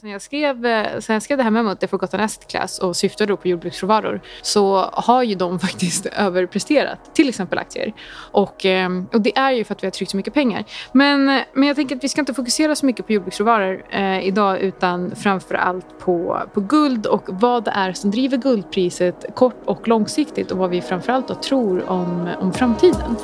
Sen jag, skrev, eh, sen jag skrev det här memot, det Forgotten Asset Class och syftade på jordbruksråvaror så har ju de faktiskt överpresterat till exempel aktier. Och, eh, och det är ju för att vi har tryckt så mycket pengar. Men, men jag tänker att vi ska inte fokusera så mycket på jordbruksråvaror eh, idag utan framför allt på, på guld och vad det är som driver guldpriset kort och långsiktigt och vad vi framför allt tror om, om framtiden.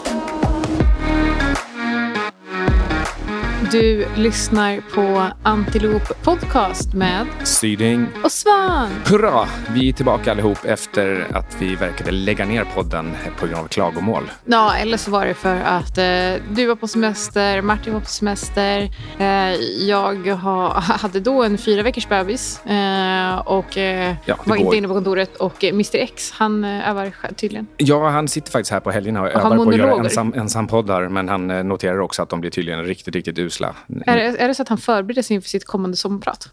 Du lyssnar på Antilop Podcast med Syding och Svan. Hurra! Vi är tillbaka allihop efter att vi verkade lägga ner podden på grund av klagomål. Ja, eller så var det för att eh, du var på semester, Martin var på semester. Eh, jag ha, hade då en fyra veckors bebis eh, och eh, Ja, var går. inte inne på kontoret. Och eh, Mr X, han eh, övar tydligen. Ja, han sitter faktiskt här på helgerna och har övar på att göra ensam, ensampoddar. Men han noterar också att de blir tydligen riktigt, riktigt usla. Är, det- är det så att han förbereder sig inför sitt kommande sommarprat?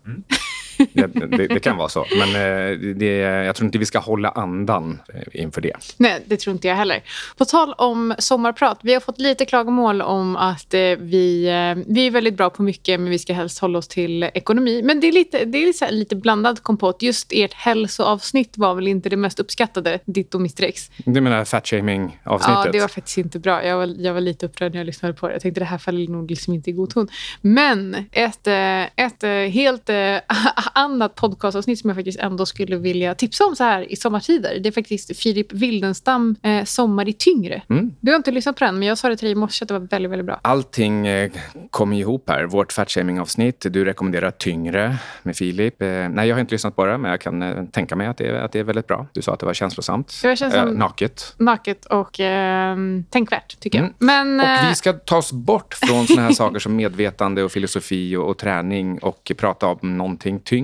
Ja, det, det kan vara så. Men eh, det, jag tror inte vi ska hålla andan eh, inför det. Nej, det tror inte jag heller. På tal om sommarprat. Vi har fått lite klagomål om att eh, vi, vi är väldigt bra på mycket men vi ska helst hålla oss till ekonomi. Men det är lite, det är lite blandad kompott. Just ert hälsoavsnitt var väl inte det mest uppskattade, ditt och Mr X. Du menar fat-shaming-avsnittet? Ja, det var faktiskt inte bra. Jag var, jag var lite upprörd när jag lyssnade på det. Jag tänkte det här faller nog liksom inte i god ton. Men ett, ett helt annat podcastavsnitt som jag faktiskt ändå skulle vilja tipsa om så här i sommartider. Det är faktiskt Filip Wildenstam, eh, Sommar i tyngre. Mm. Du har inte lyssnat på den, men jag sa det till dig i morse att det var väldigt, väldigt bra. Allting eh, kommer ihop här. Vårt fat-shaming-avsnitt. Du rekommenderar Tyngre med Filip. Eh, nej, jag har inte lyssnat på det, men jag kan eh, tänka mig att det, är, att det är väldigt bra. Du sa att det var känslosamt. Det var känslosamt. Eh, naket. Naket och eh, tänkvärt, tycker jag. Mm. Men, Och eh, vi ska ta oss bort från såna här saker som medvetande och filosofi och, och träning och prata om någonting tyngre.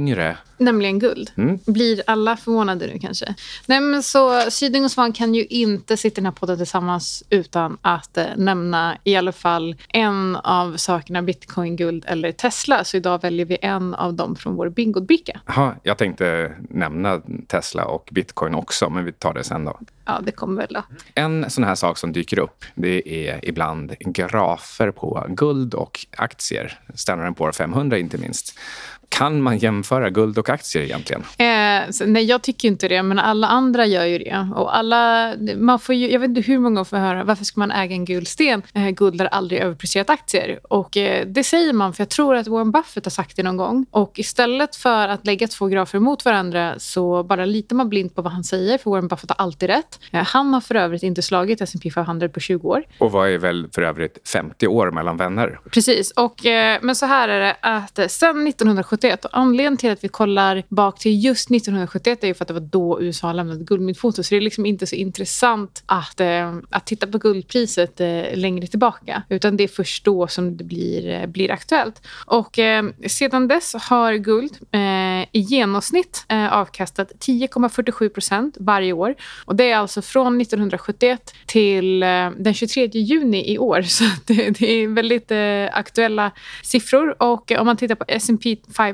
Nämligen guld. Mm. Blir alla förvånade nu kanske? Nej, men så Syding och Svan kan ju inte sitta i den här podden tillsammans utan att eh, nämna i alla fall en av sakerna bitcoin, guld eller Tesla. Så idag väljer vi en av dem från vår bingobricka. Aha, jag tänkte nämna Tesla och bitcoin också, men vi tar det sen då. Ja, det kommer väl då. En sån här sak som dyker upp det är ibland grafer på guld och aktier. Standard Poor 500 inte minst. Kan man jämföra guld och aktier egentligen? Eh, nej, jag tycker inte det, men alla andra gör ju det. Och alla, man får ju, jag vet inte hur många får höra varför ska man äga en gul sten? Eh, guld har aldrig överpresterat aktier. Och eh, det säger man, för jag tror att Warren Buffett har sagt det någon gång. Och istället för att lägga två grafer mot varandra så bara litar man blint på vad han säger, för Warren Buffett har alltid rätt. Eh, han har för övrigt inte slagit S&P 500 på 20 år. Och vad är väl för övrigt 50 år mellan vänner? Precis. Och, eh, men så här är det att eh, sen 1971, och anledningen till att vi kollar bak till just 1971 är ju för att det var då USA lämnade guldmyntfoto. Så det är liksom inte så intressant att, eh, att titta på guldpriset eh, längre tillbaka. Utan det är först då som det blir, eh, blir aktuellt. Och eh, sedan dess har guld eh, i genomsnitt eh, avkastat 10,47 procent varje år. Och det är alltså från 1971 till eh, den 23 juni i år. Så det, det är väldigt eh, aktuella siffror. Och eh, om man tittar på S&P 500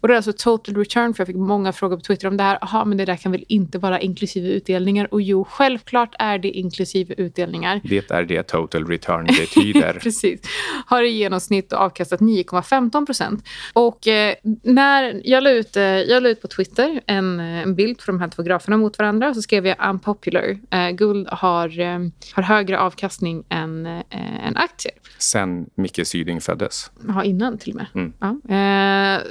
och det är alltså total return, för jag fick många frågor på Twitter om det här. Jaha, men det där kan väl inte vara inklusive utdelningar? Och jo, självklart är det inklusive utdelningar. Det är det total return betyder. Precis. Har i genomsnitt avkastat 9,15 procent. Och eh, när jag la, ut, eh, jag la ut på Twitter en, eh, en bild på de här två graferna mot varandra så skrev jag unpopular. Eh, guld har, eh, har högre avkastning än, eh, än aktier. Sen Micke Syding föddes. Ja, innan till och med. Mm. Ja.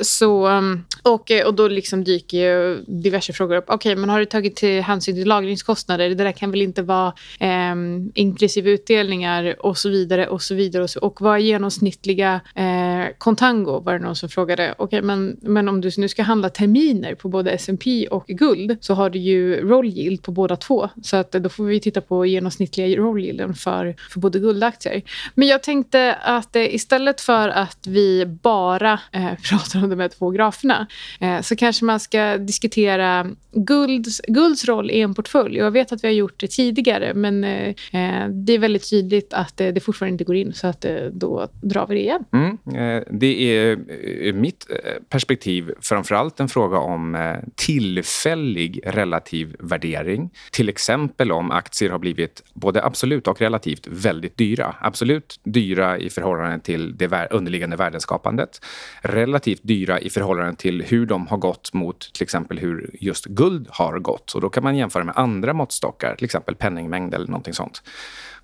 Så, um, och, eh, och då liksom dyker ju diverse frågor upp. Okej, men har du tagit till hänsyn till lagringskostnader? Det där kan väl inte vara eh, inklusive utdelningar och så vidare. Och så vidare. Och, så, och vad är genomsnittliga eh, kontango? Var det någon som frågade. Okej, men, men om du nu ska handla terminer på både S&P och guld så har du ju roll yield på båda två. Så att, eh, då får vi titta på genomsnittliga roll yielden för, för både guldaktier. Men jag tänkte att eh, istället för att vi bara eh, pratar om de här två graferna eh, så kanske man ska diskutera gulds, gulds roll i en portfölj. Jag vet att vi har gjort det tidigare men eh, eh det är väldigt tydligt att eh, det fortfarande inte går in så att eh, då drar vi det igen. Mm. Eh, Det är ur mitt eh, perspektiv framför framförallt en fråga om eh, tillfällig relativ värdering. Till exempel om aktier har blivit både absolut och relativt väldigt dyra. Absolut dyra i förhållande till det underliggande värdeskapandet. Relativt dyra i förhållande till hur de har gått mot till exempel hur just guld har gått. Och då kan man jämföra med andra måttstockar, till exempel penningmängd eller någonting sånt.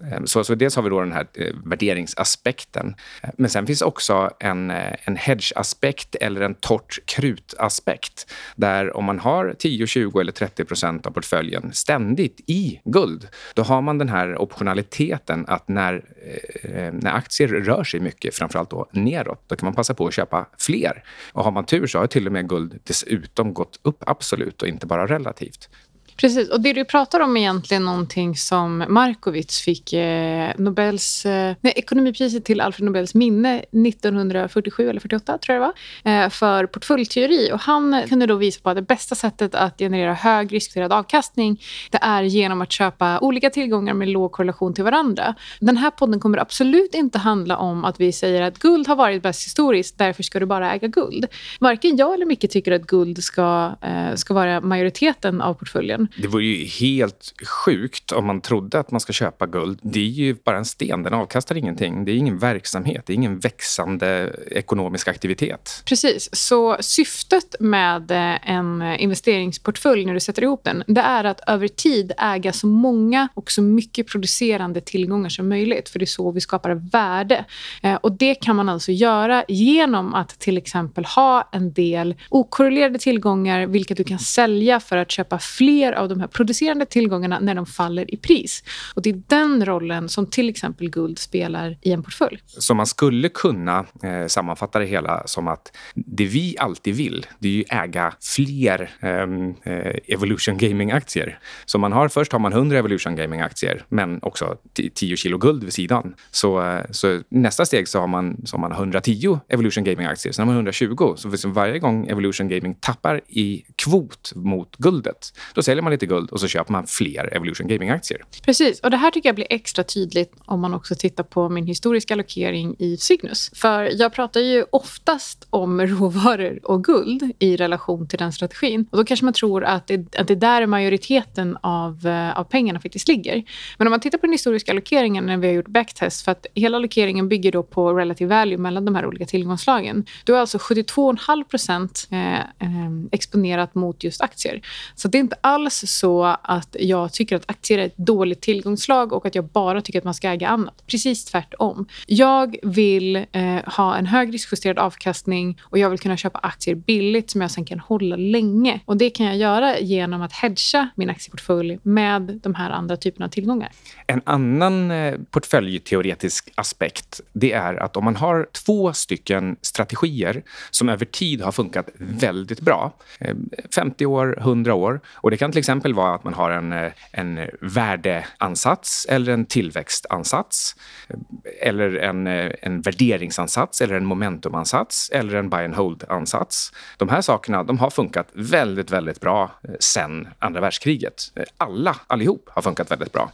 Ehm, så, så dels har vi då den här eh, värderingsaspekten. Ehm, men sen finns också en, eh, en hedge-aspekt eller en torrt krut-aspekt. Där om man har 10, 20 eller 30 procent av portföljen ständigt i guld, då har man den här optionaliteten att när, eh, när aktier rör sig mycket, framförallt då neråt, då kan man passa på att köpa fler. Och har man tur så har till och med guld dessutom gått upp absolut och inte bara relativt. Precis, och det du pratar om är egentligen någonting som Markowitz fick eh, Nobels, eh, nej, ekonomipriset till Alfred Nobels minne 1947 eller 48 tror jag det var, eh, för portföljteori. Och han kunde då visa på att det bästa sättet att generera hög riskfriad avkastning det är genom att köpa olika tillgångar med låg korrelation till varandra. Den här podden kommer absolut inte handla om att vi säger att guld har varit bäst historiskt, därför ska du bara äga guld. Varken jag eller Micke tycker att guld ska, eh, ska vara majoriteten av portföljen. Det vore ju helt sjukt om man trodde att man ska köpa guld. Det är ju bara en sten, den avkastar ingenting. Det är ingen verksamhet, det är ingen växande ekonomisk aktivitet. Precis, så syftet med eh, en investeringsportfölj när du sätter ihop den, det är att över tid äga så många och så mycket producerande tillgångar som möjligt. För det är så vi skapar värde. Eh, och det kan man alltså göra genom att till exempel ha en del okorrelerade tillgångar, vilka du kan sälja för att köpa fler av de här producerande tillgångarna när de faller i pris. Och Det är den rollen som till exempel guld spelar i en portfölj. Så man skulle kunna eh, sammanfatta det hela som att det vi alltid vill, det är ju äga fler ehm, eh, Evolution Gaming-aktier. Så man har, först har man 100 Evolution Gaming-aktier, men också 10 kilo guld vid sidan. Så, eh, så nästa steg så har man, så har man 110 Evolution Gaming-aktier, sen har man 120. Så varje gång Evolution Gaming tappar i kvot mot guldet, då säljer man lite guld och så köper man fler Evolution Gaming-aktier. Precis, och det här tycker jag blir extra tydligt om man också tittar på min historiska allokering i Cygnus. För jag pratar ju oftast om råvaror och guld i relation till den strategin. Och då kanske man tror att det, att det där majoriteten av, eh, av pengarna faktiskt ligger. Men om man tittar på den historiska allokeringen när vi har gjort backtest, för att hela allokeringen bygger då på relative value mellan de här olika tillgångsslagen. Då är alltså 72,5 eh, eh, exponerat mot just aktier. Så det är inte alls så att jag tycker att aktier är ett dåligt tillgångslag och att jag bara tycker att man ska äga annat. Precis tvärtom. Jag vill eh, ha en hög riskjusterad avkastning och jag vill kunna köpa aktier billigt som jag sen kan hålla länge. Och Det kan jag göra genom att hedga min aktieportfölj med de här andra typerna av tillgångar. En annan eh, portföljteoretisk aspekt det är att om man har två stycken strategier som över tid har funkat väldigt bra, eh, 50 år, 100 år, och det kan till exempel exempel vara att man har en, eh, en värdeansats eller en tillväxtansats eh, eller en, eh, en värderingsansats eller en momentumansats eller en buy and hold-ansats. De här sakerna de har funkat väldigt, väldigt bra sen andra världskriget. Alla, allihop, har funkat väldigt bra.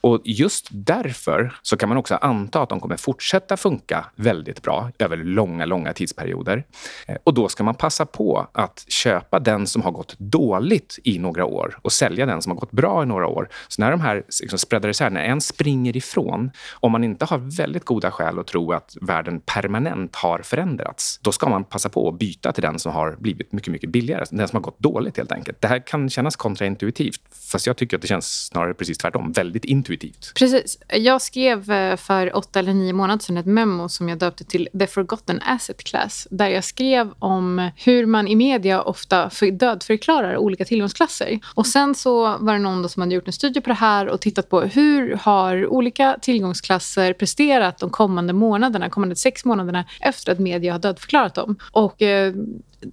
Och just därför så kan man också anta att de kommer fortsätta funka väldigt bra över långa, långa tidsperioder. Och då ska man passa på att köpa den som har gått dåligt i några år och sälja den som har gått bra i några år. Så när de här liksom spreadar isär, när en springer ifrån, om man inte har väldigt goda skäl att tro att världen permanent har förändrats, då ska man passa på att byta till den som har blivit mycket, mycket billigare. Den som har gått dåligt helt enkelt. Det här kan kännas kontraintuitivt, fast jag tycker att det känns snarare precis tvärtom. Väldigt intuitivt. Precis. Jag skrev eh, för åtta eller nio månader sedan ett memo som jag döpte till The Forgotten Asset Class, där jag skrev om hur man i media ofta dödförklarar olika tillgångsklasser. Och sen så var det någon som hade gjort en studie på det här och tittat på hur har olika tillgångsklasser presterat de kommande månaderna, kommande sex månaderna efter att media har dödförklarat dem. Och eh,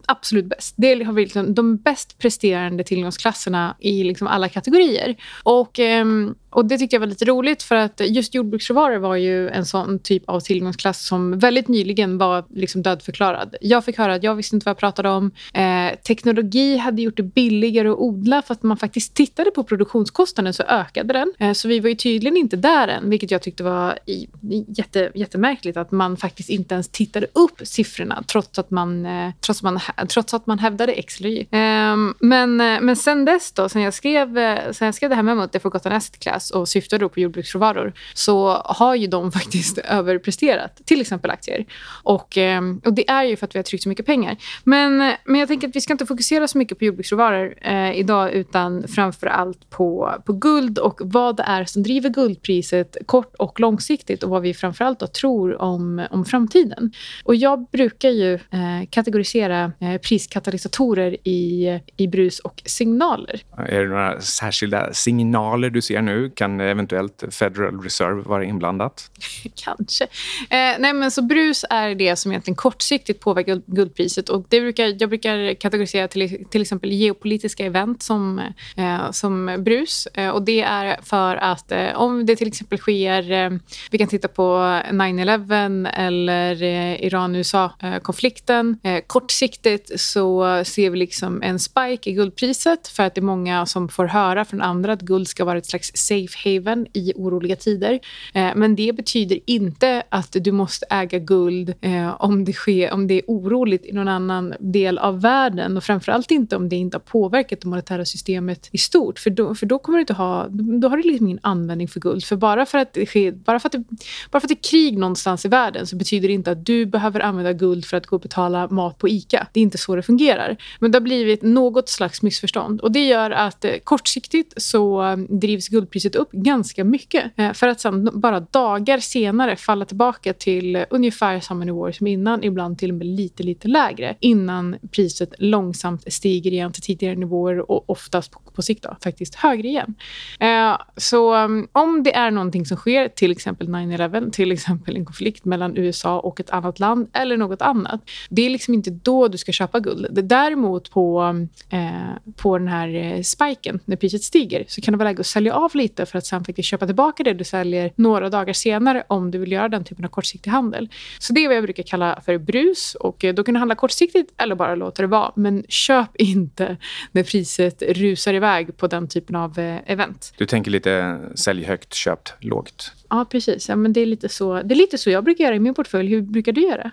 absolut bäst. Det har vi liksom de bäst presterande tillgångsklasserna i liksom alla kategorier. Och... Ehm, och Det tyckte jag var lite roligt för att just jordbruksråvaror var ju en sån typ av tillgångsklass som väldigt nyligen var liksom dödförklarad. Jag fick höra att jag visste inte vad jag pratade om. Eh, teknologi hade gjort det billigare att odla för att man faktiskt tittade på produktionskostnaden så ökade den. Eh, så vi var ju tydligen inte där än, vilket jag tyckte var i, jätte, jättemärkligt att man faktiskt inte ens tittade upp siffrorna trots att man, eh, trots man, trots att man hävdade X eller Y. Ehm, men, eh, men sen dess då, sen jag skrev, eh, sen jag skrev det här memot, det Forgotten Asset Class och syftade då på jordbruksråvaror så har ju de faktiskt överpresterat till exempel aktier. Och, um, och det är ju för att vi har tryckt så mycket pengar. Men, eh, men jag tänker att vi ska inte fokusera så mycket på jordbruksråvaror eh, idag utan framför allt på, på guld och vad det är som driver guldpriset kort och långsiktigt och vad vi framför allt då tror om, om framtiden. Och jag brukar ju eh, kategorisera eh, priskatalysatorer i, i brus och signaler. Är det några särskilda signaler du ser nu? Kan eventuellt Federal Reserve vara inblandat? Kanske. Eh, nej, men så brus är det som egentligen kortsiktigt påverkar guldpriset. Och det brukar, jag brukar kategorisera till, till exempel geopolitiska event som, eh, som brus. Eh, och Det är för att eh, om det till exempel sker... Eh, vi kan titta på 9-11 eller Iran-USA-konflikten. kortsiktigt så ser vi liksom en spike i guldpriset för att det är många som får höra från andra att guld ska vara ett slags safe haven i oroliga tider. Eh, men det betyder inte att du måste äga guld eh, om, det sker, om det är oroligt i någon annan del av världen och framförallt inte om det inte har påverkat det monetära systemet i stort. För då, för då kommer du inte ha, då har du liksom ingen användning för guld. För bara för, att det sker, bara, för att det, bara för att det är krig någonstans i världen så betyder det inte att du behöver använda guld för att gå och betala mat på ICA. Det är inte så det fungerar. Men det har blivit något slags missförstånd. Och det gör att eh, kortsiktigt så eh, drivs guldpriset upp ganska mycket. Eh, för att sen bara dagar senare falla tillbaka till eh, ungefär samma nivåer som innan. Ibland till och med lite, lite lägre. Innan priset långsamt stiger igen till tidigare nivåer och oftast på, på sikt då, faktiskt högre igen. Eh, så eh, om det är någonting som sker, till exempel 9-11, till exempel en konflikt mellan USA och ett annat land eller något annat. Det är liksom inte då du du ska köpa guld. Däremot på, eh, på den här eh, spiken, när priset stiger, så kan det vara läge att sälja av lite för att sen faktiskt köpa tillbaka det du säljer några dagar senare om du vill göra den typen av kortsiktig handel. Så det är vad jag brukar kalla för brus och eh, då kan du handla kortsiktigt eller bara låta det vara. Men köp inte när priset rusar iväg på den typen av eh, event. Du tänker lite sälj högt, köp lågt? Ja, precis. Ja, men det, är lite så, det är lite så jag brukar göra i min portfölj. Hur brukar du göra?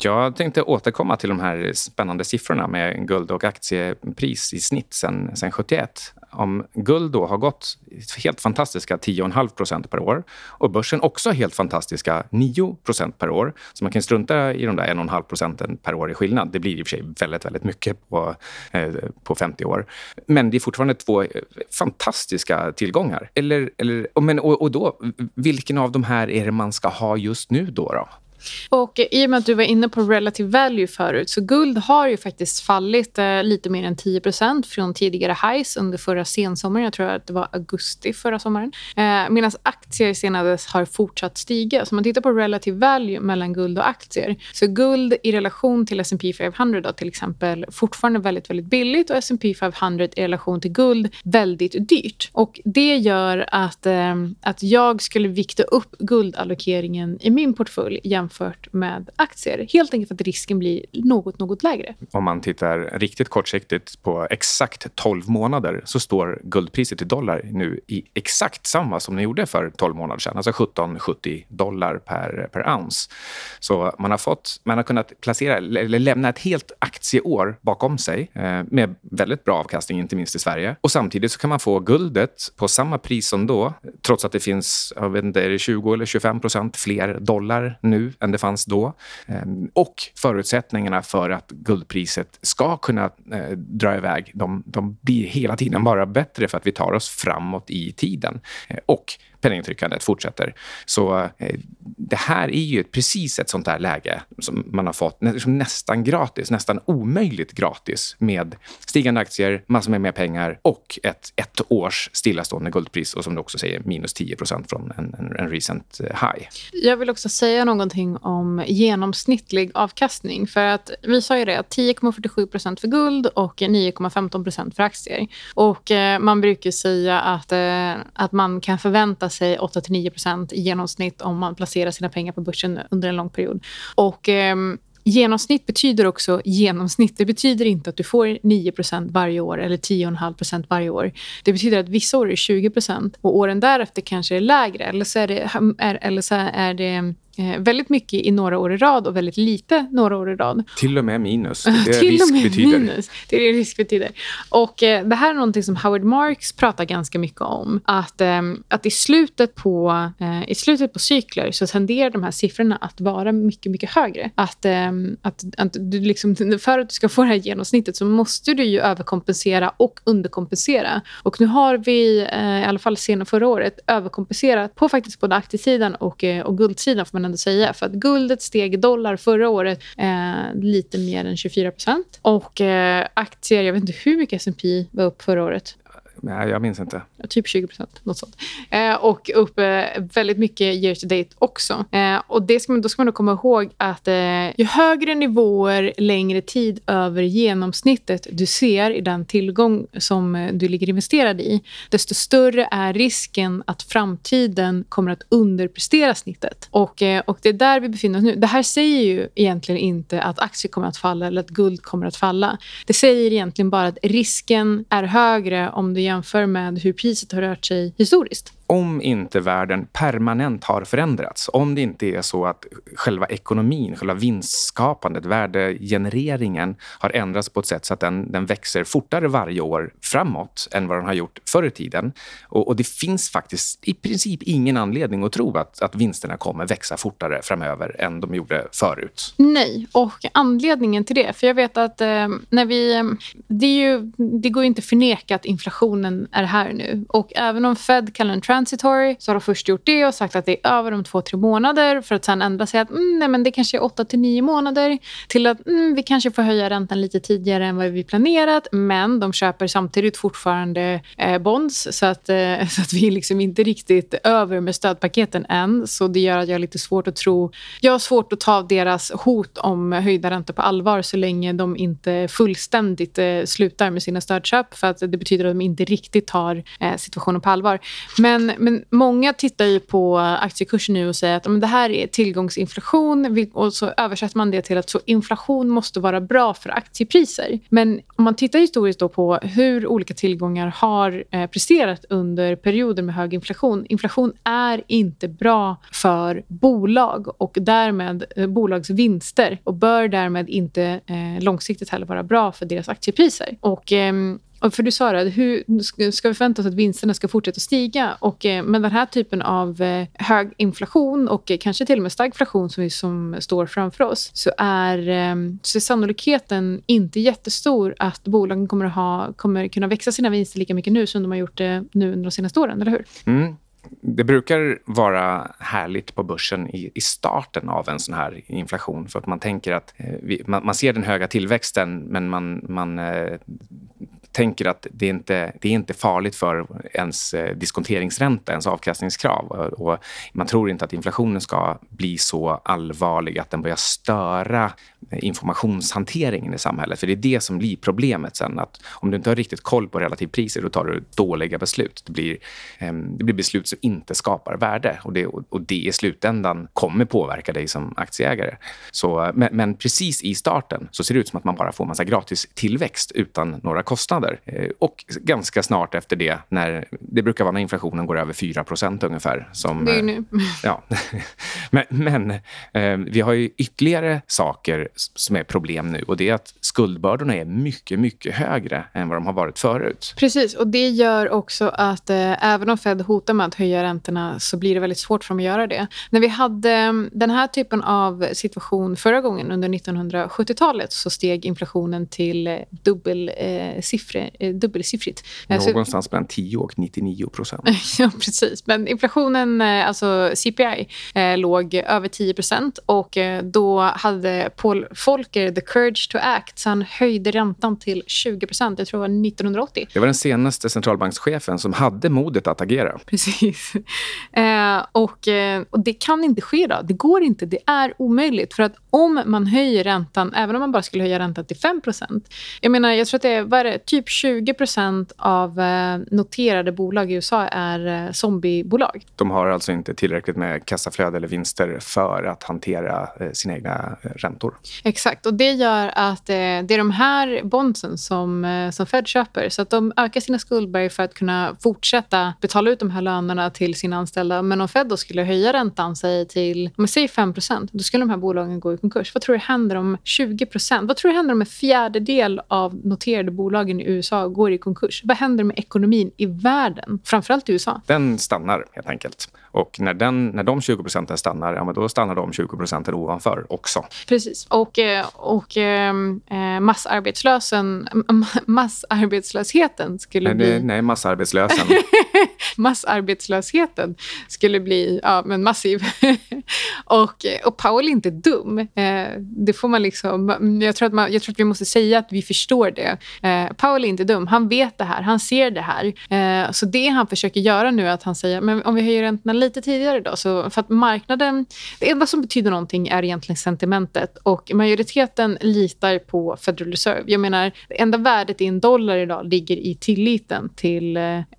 Jag tänkte återkomma till de här spännande siffrorna med guld och aktiepris i snitt sen, sen 71 om guld då har gått helt fantastiska 10,5 procent per år och börsen också helt fantastiska 9 procent per år. Så man kan strunta i de där 1,5 procenten per år i skillnad. Det blir i och för sig väldigt, väldigt mycket på, eh, på 50 år. Men det är fortfarande två eh, fantastiska tillgångar. Eller, eller, men, och, och då, vilken av de här är det man ska ha just nu då? då? Och I och med att du var inne på relative value förut så guld har ju faktiskt fallit eh, lite mer än 10% från tidigare highs under förra sensommaren. Jag tror att det var augusti förra sommaren. Eh, Medan aktier senare har fortsatt stiga. Så om man tittar på relative value mellan guld och aktier så är guld i relation till S&P 500 då, till exempel fortfarande väldigt, väldigt billigt och S&P 500 i relation till guld väldigt dyrt. Och Det gör att, eh, att jag skulle vikta upp guldallokeringen i min portfölj jämfört jämfört med aktier. Helt enkelt för att risken blir något, något lägre. Om man tittar riktigt kortsiktigt på exakt 12 månader så står guldpriset i dollar nu i exakt samma som det gjorde för 12 månader sedan. Alltså 17,70 dollar per, per ounce. Så man har, fått, man har kunnat placera, eller lämna ett helt aktieår bakom sig eh, med väldigt bra avkastning, inte minst i Sverige. Och Samtidigt så kan man få guldet på samma pris som då, trots att det finns jag vet inte, är det 20 eller 25 procent fler dollar nu än det fanns då. Ehm, och förutsättningarna för att guldpriset ska kunna eh, dra iväg, de, de blir hela tiden bara bättre för att vi tar oss framåt i tiden. Eh, och penningtryckandet fortsätter. Så eh, det här är ju precis ett sånt där läge som man har fått liksom nästan gratis, nästan omöjligt gratis med stigande aktier, massor med mer pengar och ett ett års stillastående guldpris och som du också säger minus 10% från en, en, en recent eh, high. Jag vill också säga någonting om genomsnittlig avkastning. För att Vi sa ju det, 10,47% för guld och 9,15% för aktier. Och eh, Man brukar säga att, eh, att man kan förvänta sig 8-9% i genomsnitt om man placerar sina pengar på börsen under en lång period. Och eh, Genomsnitt betyder också genomsnitt. Det betyder inte att du får 9% varje år eller 10,5% varje år. Det betyder att vissa år är 20% och åren därefter kanske är lägre. Eller så är det, eller så är det väldigt mycket i några år i rad och väldigt lite några år i rad. Till och med minus. Det är Till risk betyder. Minus. Det är det risk betyder. Och eh, det här är någonting som Howard Marks pratar ganska mycket om. Att, eh, att i, slutet på, eh, i slutet på cykler så tenderar de här siffrorna att vara mycket, mycket högre. Att, eh, att, att du liksom, för att du ska få det här genomsnittet så måste du ju överkompensera och underkompensera. Och nu har vi, eh, i alla fall sen förra året, överkompenserat på faktiskt både aktiesidan och, och guldsidan får man ändå säga. För att guldet steg i dollar förra året eh, lite mer än 24% Och eh, aktier, jag vet inte hur mycket S&P var upp förra året. Nej, jag minns inte. Typ 20 procent, något sånt. Eh, och upp eh, väldigt mycket year to date också. Eh, och det ska man, då ska man då komma ihåg att eh, ju högre nivåer längre tid över genomsnittet du ser i den tillgång som eh, du ligger investerad i, desto större är risken att framtiden kommer att underprestera snittet. Och, eh, och det är där vi befinner oss nu. Det här säger ju egentligen inte att aktier kommer att falla eller att guld kommer att falla. Det säger egentligen bara att risken är högre om du jämför med hur priset har rört sig historiskt om inte världen permanent har förändrats, om det inte är så att själva ekonomin, själva vinstskapandet, värdegenereringen har ändrats på ett sätt så att den, den växer fortare varje år framåt än vad den har gjort förr i tiden. Och, och det finns faktiskt i princip ingen anledning att tro att, att vinsterna kommer växa fortare framöver än de gjorde förut. Nej, och anledningen till det, för jag vet att eh, när vi... Det, ju, det går ju inte att förneka att inflationen är här nu. Och även om Fed kallar den transitory så har de först gjort det och sagt att det är över om två, tre månader för att sen ändra sig att mm, nej, men det kanske är åtta till nio månader till att mm, vi kanske får höja räntan lite tidigare än vad vi planerat. Men de köper samtidigt fortfarande eh, bonds så att, eh, så att vi är liksom inte riktigt över med stödpaketen än. Så det gör att jag har lite svårt att tro... Jag har svårt att ta deras hot om höjda räntor på allvar så länge de inte fullständigt eh, slutar med sina stödköp för att det betyder att de inte riktigt tar eh, situationen på allvar. Men men, många tittar ju på aktiekursen nu och säger att men det här är tillgångsinflation och så översätter man det till att så inflation måste vara bra för aktiepriser. Men om man tittar historiskt då på hur olika tillgångar har eh, presterat under perioder med hög inflation. Inflation är inte bra för bolag och därmed eh, bolags vinster och bör därmed inte eh, långsiktigt heller vara bra för deras aktiepriser. Och, ehm, för du sa det, hur ska vi förvänta oss att vinsterna ska fortsätta stiga? Och eh, med den här typen av eh, hög inflation och eh, kanske till och med stagflation som, vi, som står framför oss så är, så är sannolikheten inte jättestor att bolagen kommer, att ha, kommer kunna växa sina vinster lika mycket nu som de har gjort det nu under de senaste åren, eller hur? Mm. Det brukar vara härligt på börsen i, i, starten av en sån här inflation. För att man tänker att vi, man, man, ser den höga tillväxten men man, man eh, tänker att det är inte det är inte farligt för ens eh, diskonteringsränta, ens avkastningskrav. Och man tror inte att inflationen ska bli så allvarlig att den börjar störa informationshanteringen i samhället. För det är det som blir problemet sen. Att om du inte har riktigt koll på relativpriser, då tar du dåliga beslut. Det blir, ehm, det blir beslut som inte skapar värde och det, och det i slutändan kommer påverka dig som aktieägare. Så, men, men precis i starten så ser det ut som att man bara får massa gratis tillväxt utan några kostnader. Eh, och ganska snart efter det, när det brukar vara när inflationen går över 4% ungefär. Som, det är nu. Ja. men, men ehm, vi har ju ytterligare saker som är problem nu och det är att skuldbördorna är mycket, mycket högre än vad de har varit förut. Precis, och det gör också att eh, även om Fed hotar med att höja räntorna så blir det väldigt svårt för dem att göra det. När vi hade mm, den här typen av situation förra gången under 1970-talet så steg inflationen till eh, dubbelsiffror eh, dubbelsiffrigt. Någonstans mellan 10 och 99 procent. ja, precis. Men inflationen, alltså CPI, låg över 10 procent och då hade Paul Volcker the courage to act så han höjde räntan till 20 procent. Jag tror det var 1980. Det var den senaste centralbankschefen som hade modet att agera. Precis. Eh, och, och det kan inte ske. Då. Det går inte. Det är omöjligt. För att om man höjer räntan, även om man bara skulle höja räntan till 5% Jag menar, jag tror att det är, vad är det, typ 20% av eh, noterade bolag i USA är eh, zombiebolag. De har alltså inte tillräckligt med kassaflöde eller vinster för att hantera eh, sina egna räntor. Exakt, och det gör att det är de här bondsen som, som Fed köper. Så att de ökar sina skuldberg för att kunna fortsätta betala ut de här lönerna till sina anställda. Men om Fed då skulle höja räntan sig till, om säger 5% då skulle de här bolagen gå i konkurs. Vad tror du händer om 20% Vad tror du händer om en fjärdedel av noterade bolagen i USA går i konkurs? Vad händer med ekonomin i världen? Framförallt i USA. Den stannar helt enkelt. Och när, den, när de 20 procenten stannar, ja, men då stannar de 20 procenten ovanför också. Precis. Och, eh, och eh, massarbetslösen, massarbetslösheten skulle nej, bli... Nej, massarbetslösen. massarbetslösheten skulle bli ja, men massiv. och, och Powell är inte dum. Eh, det får man liksom... Jag tror, att man, jag tror att vi måste säga att vi förstår det. Eh, Powell är inte dum. Han vet det här. Han ser det här. Eh, så det han försöker göra nu är att han säger men om vi höjer räntorna lite tidigare då. Så för att marknaden... Det enda som betyder någonting är egentligen sentimentet. Och majoriteten litar på Federal Reserve. Jag menar, det enda värdet i en dollar idag ligger i tilliten till,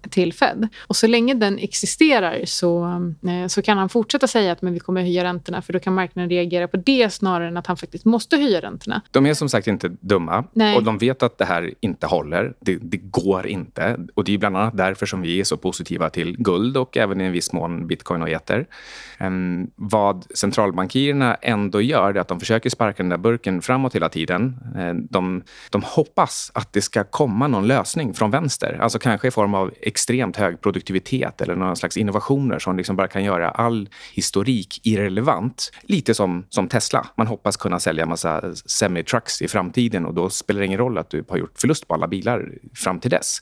till Fed. Och så länge den existerar så, eh, så kan han fortsätta säga att men vi kommer höja räntorna för då kan marknaden reagera på det snarare än att han faktiskt måste höja räntorna. De är som sagt inte dumma Nej. och de vet att det här inte håller. Det, det, går inte. Och det är bland annat därför som vi är så positiva till guld och även i en viss mån bitcoin och eter. Ehm, vad centralbankirerna ändå gör är att de försöker sparka den där burken framåt hela tiden. Ehm, de, de hoppas att det ska komma någon lösning från vänster, alltså kanske i form av extremt hög produktivitet eller någon slags innovationer som liksom bara kan göra all historik irrelevant. Lite som, som Tesla. Man hoppas kunna sälja massa semi-trucks i framtiden och då spelar det ingen roll att du har gjort förlust på alla bilar fram till dess.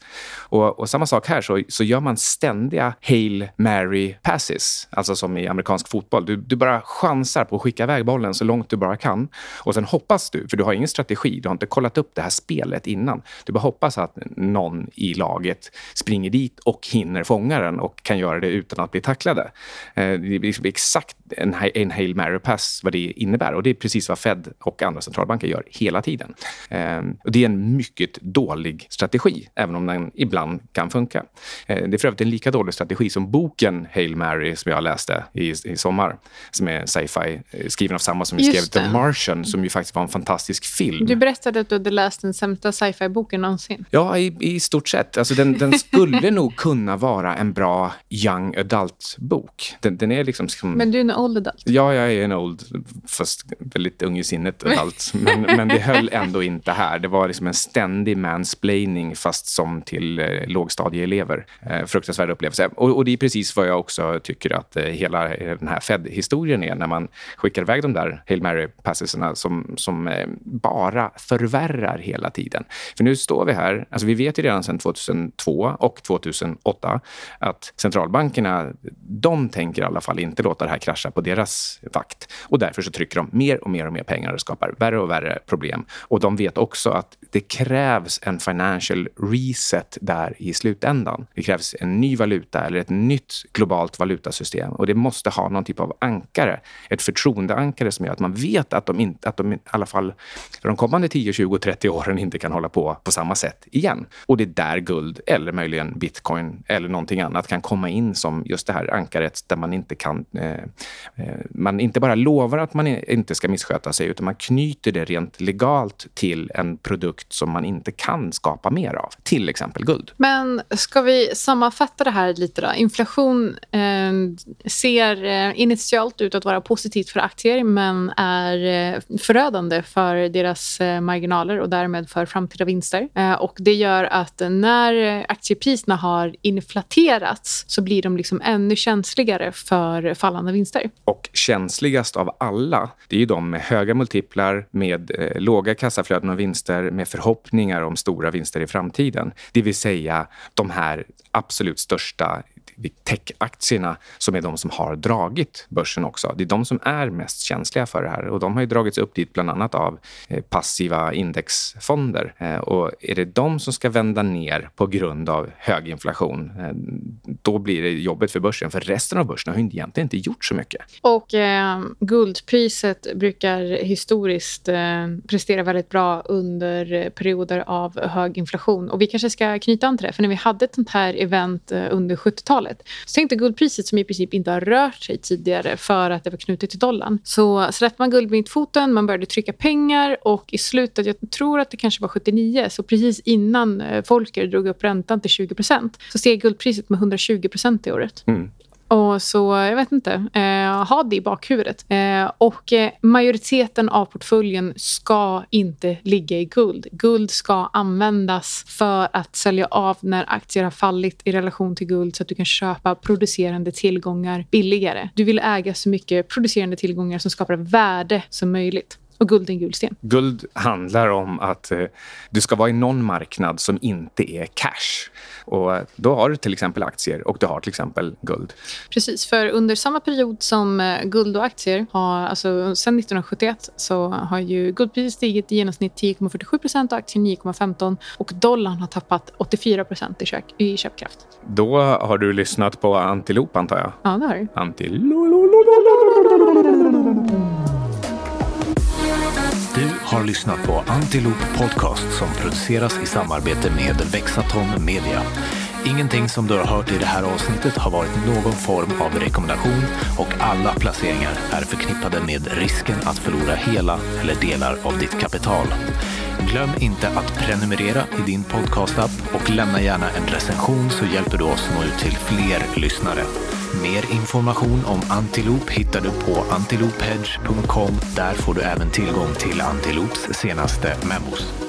Och, och samma sak här, så, så gör man ständiga Hail Mary passes, alltså som i amerikansk fotboll. Du, du bara chansar på att skicka iväg bollen så långt du bara kan och sen hoppas du, för du har ingen strategi, du har inte kollat upp det här spelet innan. Du bara hoppas att någon i laget springer dit och hinner fånga den och kan göra det utan att bli tacklade. Eh, det är liksom exakt en, en Hail Mary pass vad det innebär och det är precis vad Fed och andra centralbanker gör hela tiden. Ehm, och det är en mycket dålig strategi, även om den ibland kan funka. Eh, det är för övrigt en lika dålig strategi som boken Hail Mary som jag läste i, i sommar, som är sci-fi, skriven av samma som skrev The Martian, som ju faktiskt var en fantastisk film. Du berättade att du hade läst den sämsta sci-fi-boken någonsin. Ja, i, i stort sett. Alltså den, den skulle nog kunna vara en bra young adult-bok. Den, den, är liksom... Som... Men du är en old adult? Ja, jag är en old, fast väldigt ung i sinnet adult. men, men det höll ändå inte här. Det var liksom en ständig mansplaining, fast som till eh, lågstadieelever. Eh, fruktansvärd upplevelse. Och, och, det är precis vad jag också tycker att eh, hela den här Fed-historien är, när man skickar iväg de där Hail Mary-passesarna som, som eh, bara förvärrar hela tiden. För nu står vi här, alltså vi vet ju redan sedan 2002 och 2008 att centralbankerna, de tänker i alla fall inte låta det här krascha på deras vakt. Och därför så trycker de mer och mer och mer pengar och skapar värre och värre problem. Och de vet också att det krävs en financial reset där i slutändan. Det krävs en ny valuta eller ett nytt globalt valuta valutasystem och det måste ha någon typ av ankare, ett förtroendeankare som gör att man vet att de, inte, att de i alla fall för de kommande 10, 20, 30 åren inte kan hålla på på samma sätt igen. Och det är där guld eller möjligen bitcoin eller någonting annat kan komma in som just det här ankaret där man inte kan... Eh, eh man inte bara lovar att man inte ska missköta sig utan man knyter det rent legalt till en produkt som man inte kan skapa mer av, till exempel guld. Men ska vi sammanfatta det här lite då? Inflation eh, Ehm, ser eh, initialt ut att vara positivt för aktier men är eh, förödande för deras eh, marginaler och därmed för framtida vinster. Och Det gör att när aktiepriserna har inflaterats så blir de liksom ännu känsligare för fallande vinster. Och känsligast av alla, det är ju de med höga multiplar, med eh, låga kassaflöden och vinster, med förhoppningar om stora vinster i framtiden. Det vill säga de här absolut största techaktierna som är de som har dragit börsen också. Det är de som är mest känsliga för det här och de har ju dragits upp dit bland annat av eh, passiva indexfonder. Eh, och är det de som ska vända ner på grund av hög inflation, eh, då blir det jobbigt för börsen. För resten av börsen har ju egentligen inte gjort så mycket. Och eh, guldpriset brukar historiskt eh, prestera väldigt bra under perioder av hög inflation. Och vi kanske ska knyta an till det, för när vi hade ett sånt här event under 70-talet 90 Så dig guldpriset som i princip inte har rört sig tidigare för att det var knutet till dollarn. Så släppte man guldmyntfoten, man började trycka pengar och i slutet, jag tror att det kanske var 79, så precis innan Volcker Folker drog upp räntan till 20% så steg guldpriset med 120% det året. Mm. Och så, jag vet inte, eh, ha det i bakhuvudet. Eh, och eh, majoriteten av portföljen ska inte ligga i guld. Guld ska användas för att sälja av när aktier har fallit i relation till guld så att du kan köpa producerande tillgångar billigare. Du vill äga så mycket producerande tillgångar som skapar värde som möjligt. Och guld är en gulsten. Guld handlar om att eh, du ska vara i någon marknad som inte är cash. Och då har du till exempel aktier och du har till exempel guld. Precis, för under samma period som eh, guld och aktier har, alltså sedan 1971 så har ju guldpriset stigit i genomsnitt 10,47 och aktien 9,15 och dollarn har tappat 84 i, köp, i köpkraft. Då har du lyssnat på Antilop antar jag? Ja, det har jag. Antilop. Du har lyssnat på Antilop Podcast som produceras i samarbete med Vexatom Media. Ingenting som du har hört i det här avsnittet har varit någon form av rekommendation och alla placeringar är förknippade med risken att förlora hela eller delar av ditt kapital. Glöm inte att prenumerera i din podcastapp och lämna gärna en recension så hjälper du oss nå ut till fler lyssnare. Mer information om Antilop hittar du på antilophedge.com. Där får du även tillgång till Antilops senaste memos.